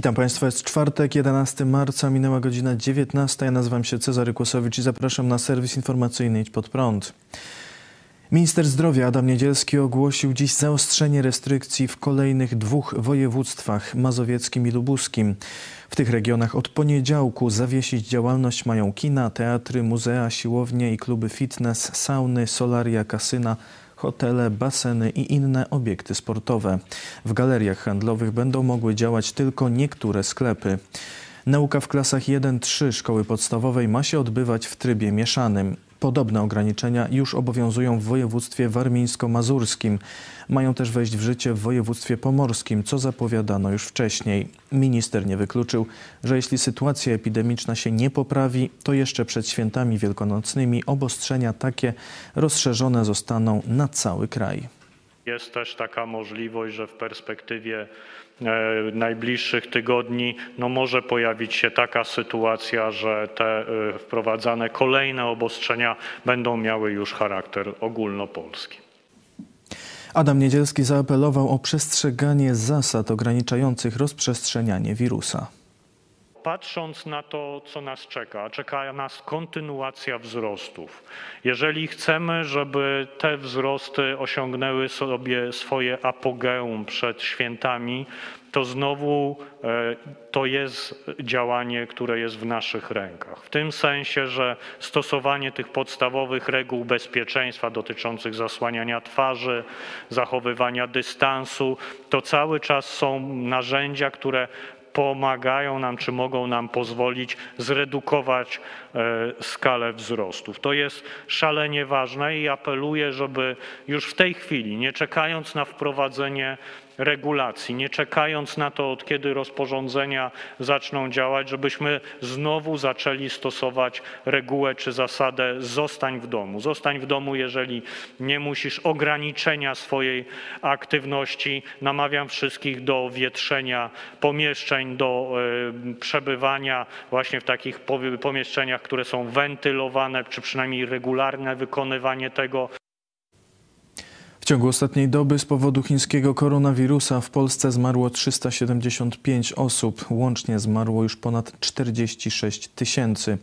Witam Państwa, jest czwartek, 11 marca, minęła godzina 19. Ja nazywam się Cezary Kłosowicz i zapraszam na serwis informacyjny Idź Pod Prąd. Minister zdrowia Adam Niedzielski ogłosił dziś zaostrzenie restrykcji w kolejnych dwóch województwach mazowieckim i lubuskim. W tych regionach od poniedziałku zawiesić działalność mają kina, teatry, muzea, siłownie i kluby fitness, sauny, solaria, kasyna, hotele, baseny i inne obiekty sportowe. W galeriach handlowych będą mogły działać tylko niektóre sklepy. Nauka w klasach 1-3 szkoły podstawowej ma się odbywać w trybie mieszanym. Podobne ograniczenia już obowiązują w województwie warmińsko-mazurskim. Mają też wejść w życie w województwie pomorskim, co zapowiadano już wcześniej. Minister nie wykluczył, że jeśli sytuacja epidemiczna się nie poprawi, to jeszcze przed świętami wielkanocnymi obostrzenia takie rozszerzone zostaną na cały kraj. Jest też taka możliwość, że w perspektywie E, najbliższych tygodni no może pojawić się taka sytuacja, że te e, wprowadzane kolejne obostrzenia będą miały już charakter ogólnopolski. Adam Niedzielski zaapelował o przestrzeganie zasad ograniczających rozprzestrzenianie wirusa. Patrząc na to, co nas czeka, czeka nas kontynuacja wzrostów. Jeżeli chcemy, żeby te wzrosty osiągnęły sobie swoje apogeum przed świętami, to znowu e, to jest działanie, które jest w naszych rękach. W tym sensie, że stosowanie tych podstawowych reguł bezpieczeństwa dotyczących zasłaniania twarzy, zachowywania dystansu, to cały czas są narzędzia, które pomagają nam, czy mogą nam pozwolić zredukować skalę wzrostów. To jest szalenie ważne i apeluję, żeby już w tej chwili, nie czekając na wprowadzenie regulacji, nie czekając na to, od kiedy rozporządzenia zaczną działać, żebyśmy znowu zaczęli stosować regułę czy zasadę zostań w domu. Zostań w domu, jeżeli nie musisz ograniczenia swojej aktywności. Namawiam wszystkich do wietrzenia pomieszczeń, do y, przebywania właśnie w takich pomieszczeniach, które są wentylowane, czy przynajmniej regularne wykonywanie tego ciągu ostatniej doby z powodu chińskiego koronawirusa w Polsce zmarło 375 osób. Łącznie zmarło już ponad 46 tysięcy.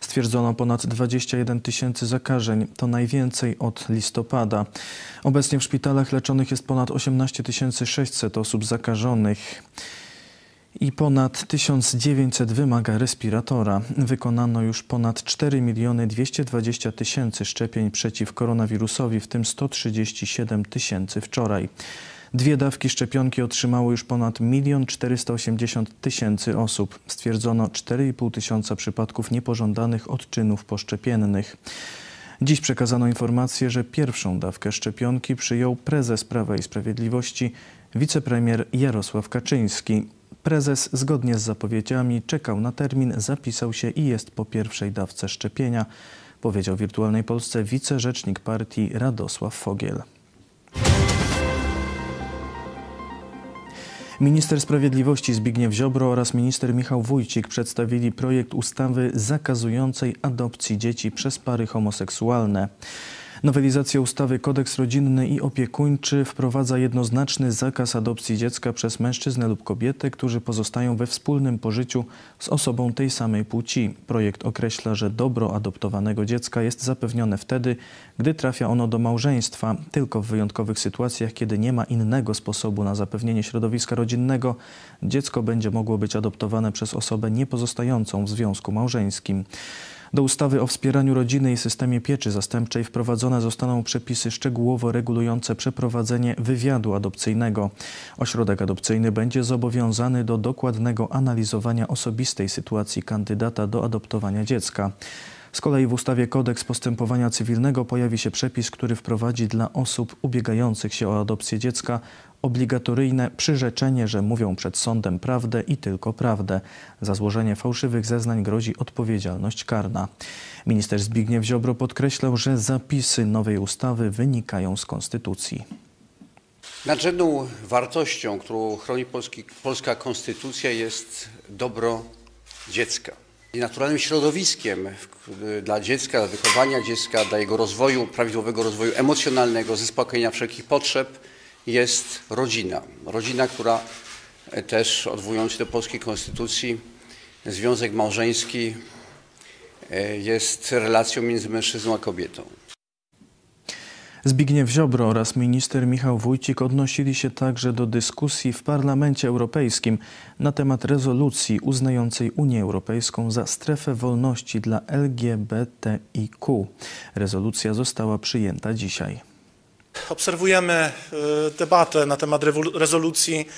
Stwierdzono ponad 21 tysięcy zakażeń. To najwięcej od listopada. Obecnie w szpitalach leczonych jest ponad 18 600 osób zakażonych i ponad 1900 wymaga respiratora. Wykonano już ponad 4 miliony 220 tysięcy szczepień przeciw koronawirusowi, w tym 137 tysięcy wczoraj. Dwie dawki szczepionki otrzymało już ponad 1 480 tysięcy osób. Stwierdzono 4,5 tysiąca przypadków niepożądanych odczynów poszczepiennych. Dziś przekazano informację, że pierwszą dawkę szczepionki przyjął prezes Prawa i Sprawiedliwości wicepremier Jarosław Kaczyński. Prezes zgodnie z zapowiedziami czekał na termin, zapisał się i jest po pierwszej dawce szczepienia, powiedział Wirtualnej Polsce wicerzecznik partii Radosław Fogiel. Minister Sprawiedliwości Zbigniew Ziobro oraz minister Michał Wójcik przedstawili projekt ustawy zakazującej adopcji dzieci przez pary homoseksualne. Nowelizacja ustawy Kodeks Rodzinny i Opiekuńczy wprowadza jednoznaczny zakaz adopcji dziecka przez mężczyznę lub kobietę, którzy pozostają we wspólnym pożyciu z osobą tej samej płci. Projekt określa, że dobro adoptowanego dziecka jest zapewnione wtedy, gdy trafia ono do małżeństwa, tylko w wyjątkowych sytuacjach, kiedy nie ma innego sposobu na zapewnienie środowiska rodzinnego, dziecko będzie mogło być adoptowane przez osobę niepozostającą w związku małżeńskim. Do ustawy o wspieraniu rodziny i systemie pieczy zastępczej wprowadzone zostaną przepisy szczegółowo regulujące przeprowadzenie wywiadu adopcyjnego. Ośrodek adopcyjny będzie zobowiązany do dokładnego analizowania osobistej sytuacji kandydata do adoptowania dziecka. Z kolei w ustawie Kodeks Postępowania Cywilnego pojawi się przepis, który wprowadzi dla osób ubiegających się o adopcję dziecka obligatoryjne przyrzeczenie, że mówią przed sądem prawdę i tylko prawdę. Za złożenie fałszywych zeznań grozi odpowiedzialność karna. Minister Zbigniew Ziobro podkreślał, że zapisy nowej ustawy wynikają z konstytucji. Nadrzędną wartością, którą chroni Polski, polska konstytucja jest dobro dziecka. I naturalnym środowiskiem dla dziecka, dla wychowania dziecka, dla jego rozwoju, prawidłowego rozwoju emocjonalnego, zaspokojenia wszelkich potrzeb jest rodzina. Rodzina, która e, też odwołując się do polskiej konstytucji, związek małżeński e, jest relacją między mężczyzną a kobietą. Zbigniew Ziobro oraz minister Michał Wójcik odnosili się także do dyskusji w Parlamencie Europejskim na temat rezolucji uznającej Unię Europejską za strefę wolności dla LGBTIQ. Rezolucja została przyjęta dzisiaj. Obserwujemy e, debatę na temat rezolucji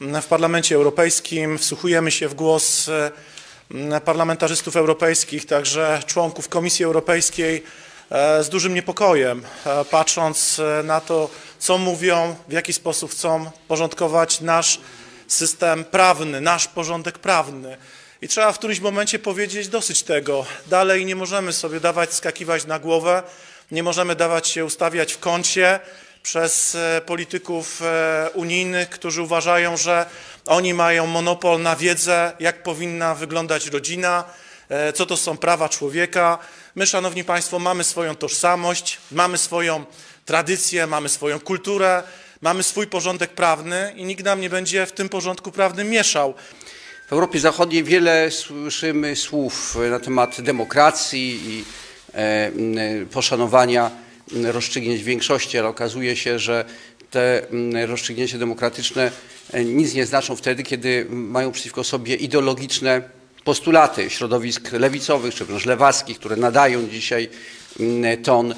w Parlamencie Europejskim, wsłuchujemy się w głos e, parlamentarzystów europejskich, także członków Komisji Europejskiej e, z dużym niepokojem, patrząc na to, co mówią, w jaki sposób chcą porządkować nasz system prawny, nasz porządek prawny. I trzeba w którymś momencie powiedzieć dosyć tego. Dalej nie możemy sobie dawać skakiwać na głowę, nie możemy dawać się ustawiać w kącie przez e, polityków e, unijnych, którzy uważają, że oni mają monopol na wiedzę, jak powinna wyglądać rodzina, e, co to są prawa człowieka. My, Szanowni Państwo, mamy swoją tożsamość, mamy swoją tradycję, mamy swoją kulturę, mamy swój porządek prawny i nikt nam nie będzie w tym porządku prawnym mieszał. W Europie Zachodniej wiele słyszymy słów na temat demokracji i poszanowania rozstrzygnięć większości, ale okazuje się, że te rozstrzygnięcia demokratyczne e, nic nie znaczą wtedy, kiedy mają przeciwko sobie ideologiczne postulaty środowisk lewicowych czy wręcz lewackich, które nadają dzisiaj ton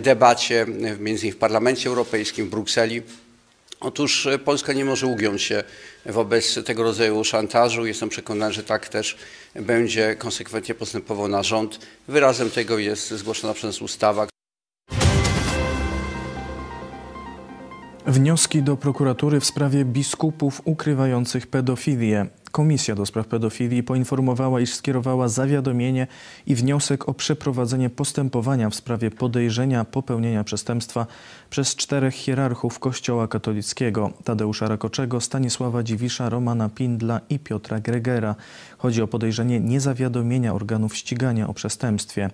debacie, między innymi w Parlamencie Europejskim, w Brukseli. Otóż e, Polska nie może ugiąć się wobec tego rodzaju szantażu. Jestem przekonany, że tak też będzie konsekwentnie postępował na rząd. Wyrazem tego jest zgłoszona przez nas ustawa. Wnioski do prokuratury w sprawie biskupów ukrywających pedofilię. Komisja do spraw pedofilii poinformowała, iż skierowała zawiadomienie i wniosek o przeprowadzenie postępowania w sprawie podejrzenia popełnienia przestępstwa przez czterech hierarchów Kościoła katolickiego Tadeusza Rakoczego, Stanisława Dziwisza, Romana Pindla i Piotra Gregera. Chodzi o podejrzenie niezawiadomienia organów ścigania o przestępstwie.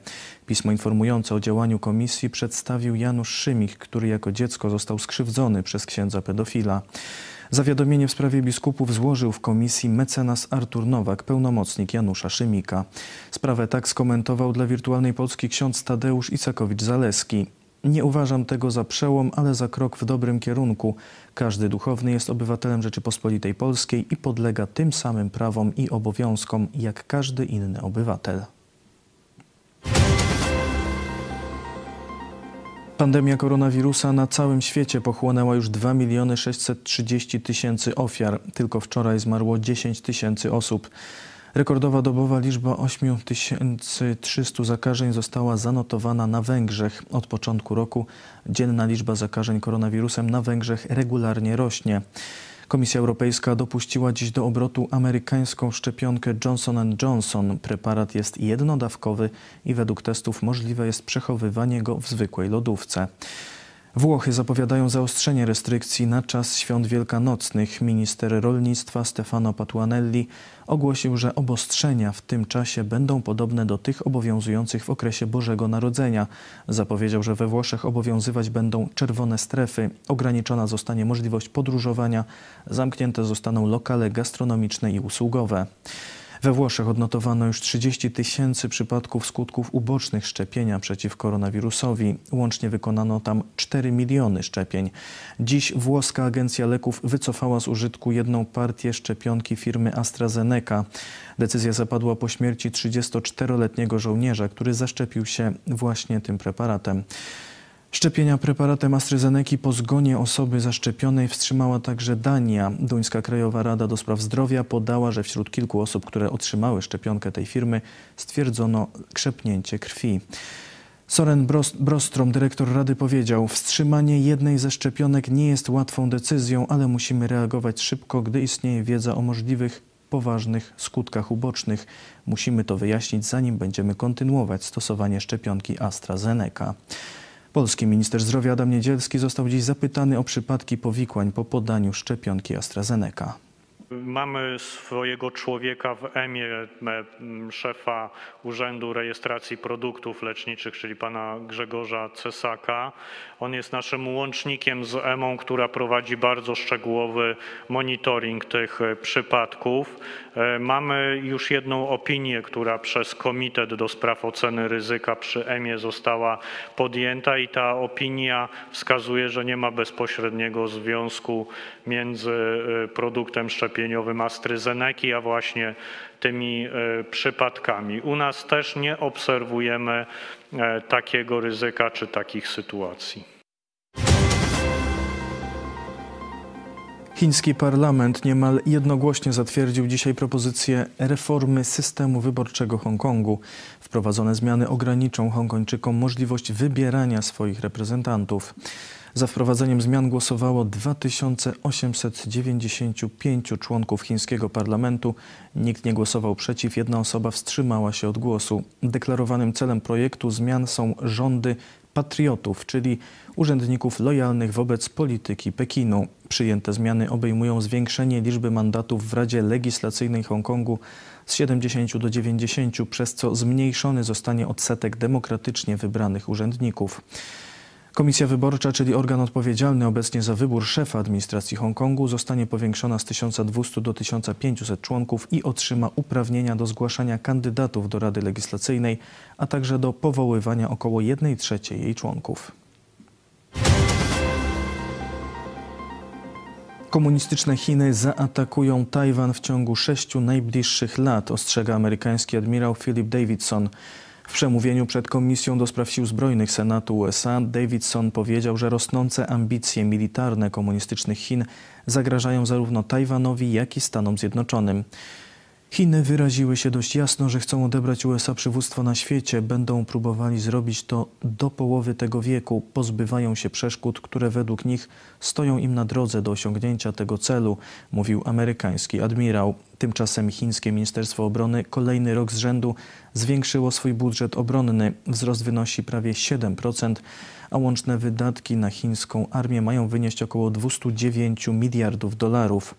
Pismo informujące o działaniu komisji przedstawił Janusz Szymich, który jako dziecko został skrzywdzony przez księdza pedofila. Zawiadomienie w sprawie biskupów złożył w komisji mecenas Artur Nowak, pełnomocnik Janusza Szymika. Sprawę tak skomentował dla Wirtualnej Polski ksiądz Tadeusz Isakowicz-Zaleski. Nie uważam tego za przełom, ale za krok w dobrym kierunku. Każdy duchowny jest obywatelem Rzeczypospolitej Polskiej i podlega tym samym prawom i obowiązkom jak każdy inny obywatel. Pandemia koronawirusa na całym świecie pochłonęła już 2 miliony 630 tysięcy ofiar. Tylko wczoraj zmarło 10 tysięcy osób. Rekordowa dobowa liczba 8300 zakażeń została zanotowana na Węgrzech. Od początku roku dzienna liczba zakażeń koronawirusem na Węgrzech regularnie rośnie. Komisja Europejska dopuściła dziś do obrotu amerykańską szczepionkę Johnson Johnson. Preparat jest jednodawkowy i według testów możliwe jest przechowywanie go w zwykłej lodówce. Włochy zapowiadają zaostrzenie restrykcji na czas świąt wielkanocnych. Minister rolnictwa Stefano Patuanelli ogłosił, że obostrzenia w tym czasie będą podobne do tych obowiązujących w okresie Bożego Narodzenia. Zapowiedział, że we Włoszech obowiązywać będą czerwone strefy, ograniczona zostanie możliwość podróżowania, zamknięte zostaną lokale gastronomiczne i usługowe. We Włoszech odnotowano już 30 tysięcy przypadków skutków ubocznych szczepienia przeciw koronawirusowi. Łącznie wykonano tam 4 miliony szczepień. Dziś włoska agencja leków wycofała z użytku jedną partię szczepionki firmy AstraZeneca. Decyzja zapadła po śmierci 34-letniego żołnierza, który zaszczepił się właśnie tym preparatem. Szczepienia preparatem AstraZeneca po zgonie osoby zaszczepionej wstrzymała także Dania. Duńska Krajowa Rada do Spraw Zdrowia podała, że wśród kilku osób, które otrzymały szczepionkę tej firmy, stwierdzono krzepnięcie krwi. Soren Brostrom, dyrektor Rady, powiedział: Wstrzymanie jednej ze szczepionek nie jest łatwą decyzją, ale musimy reagować szybko, gdy istnieje wiedza o możliwych poważnych skutkach ubocznych. Musimy to wyjaśnić, zanim będziemy kontynuować stosowanie szczepionki AstraZeneca. Polski minister zdrowia Adam Niedzielski został dziś zapytany o przypadki powikłań po podaniu szczepionki AstraZeneca. Mamy swojego człowieka w EMie, szefa Urzędu Rejestracji Produktów Leczniczych, czyli pana Grzegorza Cesaka. On jest naszym łącznikiem z EMą, która prowadzi bardzo szczegółowy monitoring tych przypadków. Mamy już jedną opinię, która przez Komitet do Spraw Oceny Ryzyka przy EMie została podjęta i ta opinia wskazuje, że nie ma bezpośredniego związku między produktem szczepieniowym AstraZeneca, a właśnie tymi przypadkami. U nas też nie obserwujemy takiego ryzyka czy takich sytuacji. Chiński parlament niemal jednogłośnie zatwierdził dzisiaj propozycję reformy systemu wyborczego Hongkongu. Wprowadzone zmiany ograniczą Hongkończykom możliwość wybierania swoich reprezentantów. Za wprowadzeniem zmian głosowało 2895 członków chińskiego parlamentu. Nikt nie głosował przeciw, jedna osoba wstrzymała się od głosu. Deklarowanym celem projektu zmian są rządy patriotów, czyli urzędników lojalnych wobec polityki Pekinu. Przyjęte zmiany obejmują zwiększenie liczby mandatów w Radzie Legislacyjnej Hongkongu z 70 do 90, przez co zmniejszony zostanie odsetek demokratycznie wybranych urzędników. Komisja Wyborcza, czyli organ odpowiedzialny obecnie za wybór szefa administracji Hongkongu, zostanie powiększona z 1200 do 1500 członków i otrzyma uprawnienia do zgłaszania kandydatów do Rady Legislacyjnej, a także do powoływania około 1 trzeciej jej członków. Komunistyczne Chiny zaatakują Tajwan w ciągu sześciu najbliższych lat, ostrzega amerykański admirał Philip Davidson. W przemówieniu przed Komisją do Spraw Sił Zbrojnych Senatu USA Davidson powiedział, że rosnące ambicje militarne komunistycznych Chin zagrażają zarówno Tajwanowi, jak i Stanom Zjednoczonym. Chiny wyraziły się dość jasno, że chcą odebrać USA przywództwo na świecie. Będą próbowali zrobić to do połowy tego wieku. Pozbywają się przeszkód, które według nich stoją im na drodze do osiągnięcia tego celu, mówił amerykański admirał. Tymczasem chińskie Ministerstwo Obrony kolejny rok z rzędu zwiększyło swój budżet obronny. Wzrost wynosi prawie 7%, a łączne wydatki na chińską armię mają wynieść około 209 miliardów dolarów.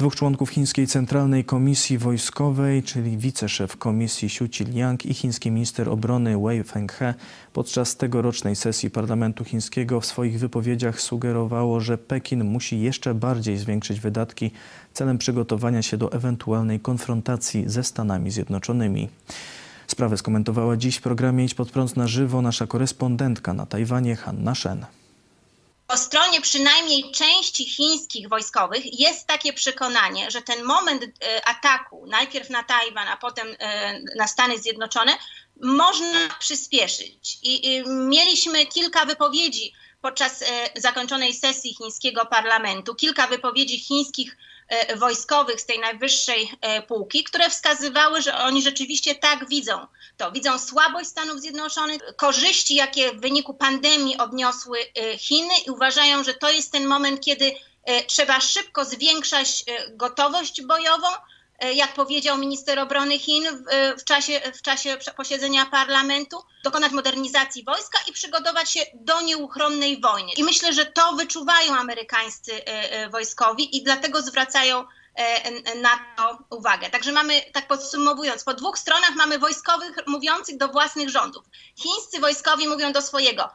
Dwóch członków Chińskiej Centralnej Komisji Wojskowej, czyli wiceszef komisji Xu Qiliang i chiński minister obrony Wei Fenghe podczas tegorocznej sesji parlamentu chińskiego w swoich wypowiedziach sugerowało, że Pekin musi jeszcze bardziej zwiększyć wydatki celem przygotowania się do ewentualnej konfrontacji ze Stanami Zjednoczonymi. Sprawę skomentowała dziś w programie Idź pod prąd na żywo nasza korespondentka na Tajwanie Hanna Shen po stronie przynajmniej części chińskich wojskowych jest takie przekonanie, że ten moment e, ataku, najpierw na Tajwan, a potem e, na Stany Zjednoczone, można przyspieszyć. I mieliśmy kilka wypowiedzi podczas e, zakończonej sesji chińskiego parlamentu, kilka wypowiedzi chińskich wojskowych z tej najwyższej e, półki, które wskazywały, że oni rzeczywiście tak widzą to. Widzą słabość Stanów Zjednoczonych, korzyści, jakie w wyniku pandemii odniosły e, Chiny i uważają, że to jest ten moment, kiedy trzeba szybko zwiększać gotowość bojową, E, jak powiedział minister obrony Chin e, w czasie, w czasie posiedzenia parlamentu, dokonać modernizacji wojska i przygotować się do nieuchronnej wojny. I myślę, że to wyczuwają amerykańscy e, wojskowi i dlatego zwracają na to uwagę. Także mamy, tak podsumowując, po dwóch stronach mamy wojskowych mówiących do własnych rządów. Chińscy wojskowi mówią do swojego.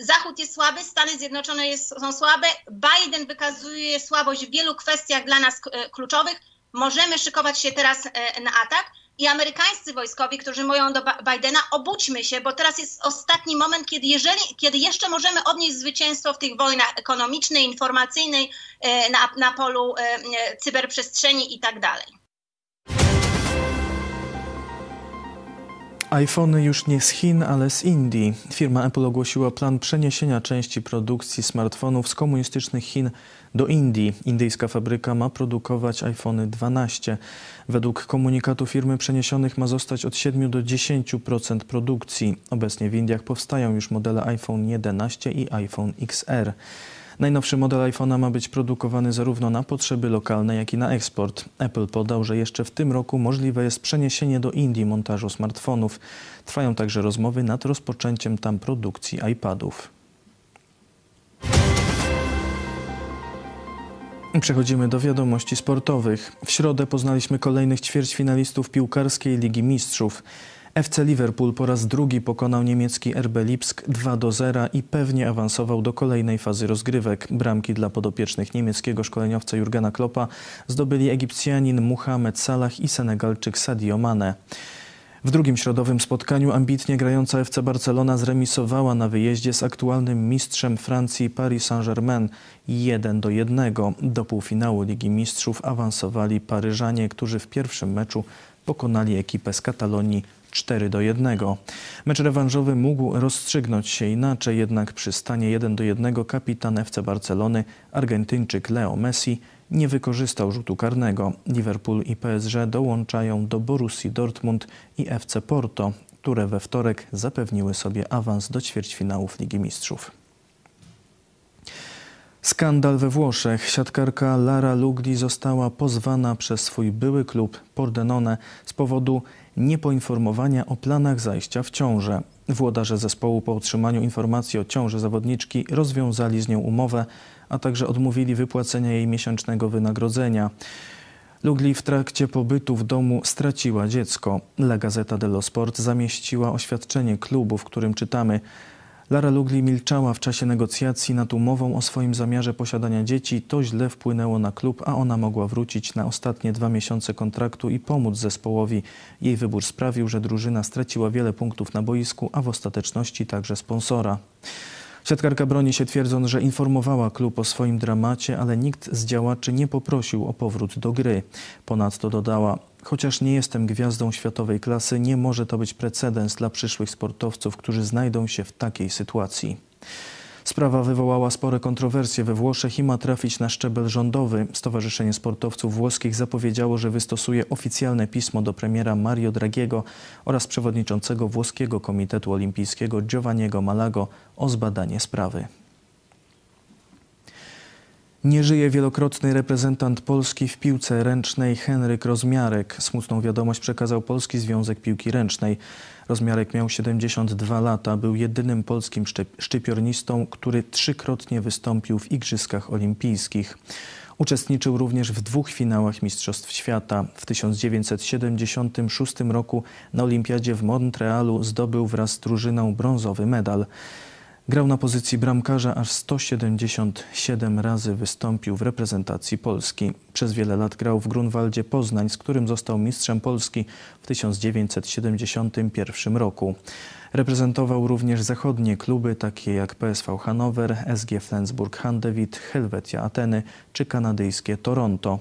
Zachód jest słaby, Stany Zjednoczone jest, są słabe, Biden wykazuje słabość w wielu kwestiach dla nas kluczowych możemy szykować się teraz e, na atak. I amerykańscy wojskowi, którzy mówią do Bidena, obudźmy się, bo teraz jest ostatni moment, kiedy, jeżeli, kiedy jeszcze możemy odnieść zwycięstwo w tych wojnach ekonomicznej, informacyjnej, e, na, na polu e, cyberprzestrzeni i tak dalej. iPhony już nie z Chin, ale z Indii. Firma Apple ogłosiła plan przeniesienia części produkcji smartfonów z komunistycznych Chin do Indii. Indyjska fabryka ma produkować iPhony 12. Według komunikatu firmy przeniesionych ma zostać od 7 do 10% produkcji. Obecnie w Indiach powstają już modele iPhone 11 i iPhone XR. Najnowszy model iPhone'a ma być produkowany zarówno na potrzeby lokalne, jak i na eksport. Apple podał, że jeszcze w tym roku możliwe jest przeniesienie do Indii montażu smartfonów. Trwają także rozmowy nad rozpoczęciem tam produkcji iPadów. Przechodzimy do wiadomości sportowych. W środę poznaliśmy kolejnych ćwierćfinalistów piłkarskiej Ligi Mistrzów. FC Liverpool po raz drugi pokonał niemiecki RB Lipsk 2 do 0 i pewnie awansował do kolejnej fazy rozgrywek. Bramki dla podopiecznych niemieckiego szkoleniowca Jurgena Kloppa zdobyli Egipcjanin Muhammad Salah i Senegalczyk Sadio Mane. W drugim środowym spotkaniu ambitnie grająca FC Barcelona zremisowała na wyjeździe z aktualnym mistrzem Francji Paris Saint-Germain 1 do 1. Do półfinału Ligi Mistrzów awansowali Paryżanie, którzy w pierwszym meczu pokonali ekipę z Katalonii 4 do 1. Mecz rewanżowy mógł rozstrzygnąć się inaczej, jednak przy stanie 1 do 1 kapitan FC Barcelony, Argentyńczyk Leo Messi, nie wykorzystał rzutu karnego. Liverpool i PSG dołączają do Borussii Dortmund i FC Porto, które we wtorek zapewniły sobie awans do ćwierćfinałów Ligi Mistrzów. Skandal we Włoszech. Siatkarka Lara Lugli została pozwana przez swój były klub Pordenone z powodu niepoinformowania o planach zajścia w ciążę. Włodarze zespołu po otrzymaniu informacji o ciąży zawodniczki rozwiązali z nią umowę, a także odmówili wypłacenia jej miesięcznego wynagrodzenia. Lugli w trakcie pobytu w domu straciła dziecko. La Gazzetta dello Sport zamieściła oświadczenie klubu, w którym czytamy – Lara Lugli milczała w czasie negocjacji nad umową o swoim zamiarze posiadania dzieci. To źle wpłynęło na klub, a ona mogła wrócić na ostatnie dwa miesiące kontraktu i pomóc zespołowi. Jej wybór sprawił, że drużyna straciła wiele punktów na boisku, a w ostateczności także sponsora. Siatkarka broni się twierdząc, że informowała klub o swoim dramacie, ale nikt z działaczy nie poprosił o powrót do gry. Ponadto dodała, chociaż nie jestem gwiazdą światowej klasy, nie może to być precedens dla przyszłych sportowców, którzy znajdą się w takiej sytuacji. Sprawa wywołała spore kontrowersje we Włoszech i ma trafić na szczebel rządowy. Stowarzyszenie Sportowców Włoskich zapowiedziało, że wystosuje oficjalne pismo do premiera Mario Draghiego oraz przewodniczącego Włoskiego Komitetu Olimpijskiego Giovanniego Malago o zbadanie sprawy. Nie żyje wielokrotny reprezentant Polski w piłce ręcznej Henryk Rozmiarek. Smutną wiadomość przekazał Polski Związek Piłki Ręcznej. Rozmiarek miał 72 lata, był jedynym polskim szczypiornistą, który trzykrotnie wystąpił w Igrzyskach Olimpijskich. Uczestniczył również w dwóch finałach Mistrzostw Świata. W 1976 roku na Olimpiadzie w Montrealu zdobył wraz z drużyną brązowy medal. Grał na pozycji bramkarza, aż 177 razy wystąpił w reprezentacji Polski. Przez wiele lat grał w Grunwaldzie Poznań, z którym został mistrzem Polski w 1971 roku. Reprezentował również zachodnie kluby takie jak PSV Hannover, SG Flensburg-Handewitt, Helvetia Ateny czy kanadyjskie Toronto.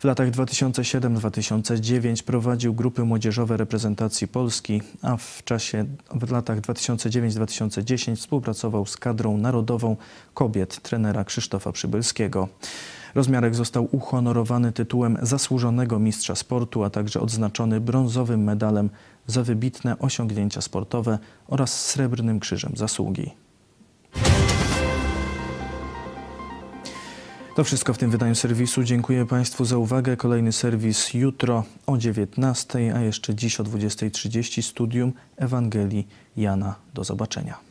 W latach 2007-2009 prowadził grupy młodzieżowe reprezentacji Polski, a w czasie w latach 2009-2010 współpracował z kadrą narodową kobiet trenera Krzysztofa Przybylskiego. Rozmiarek został uhonorowany tytułem zasłużonego mistrza sportu, a także odznaczony brązowym medalem za wybitne osiągnięcia sportowe oraz srebrnym krzyżem zasługi. To wszystko w tym wydaniu serwisu. Dziękuję Państwu za uwagę. Kolejny serwis jutro o 19, a jeszcze dziś o 20.30 studium Ewangelii Jana. Do zobaczenia.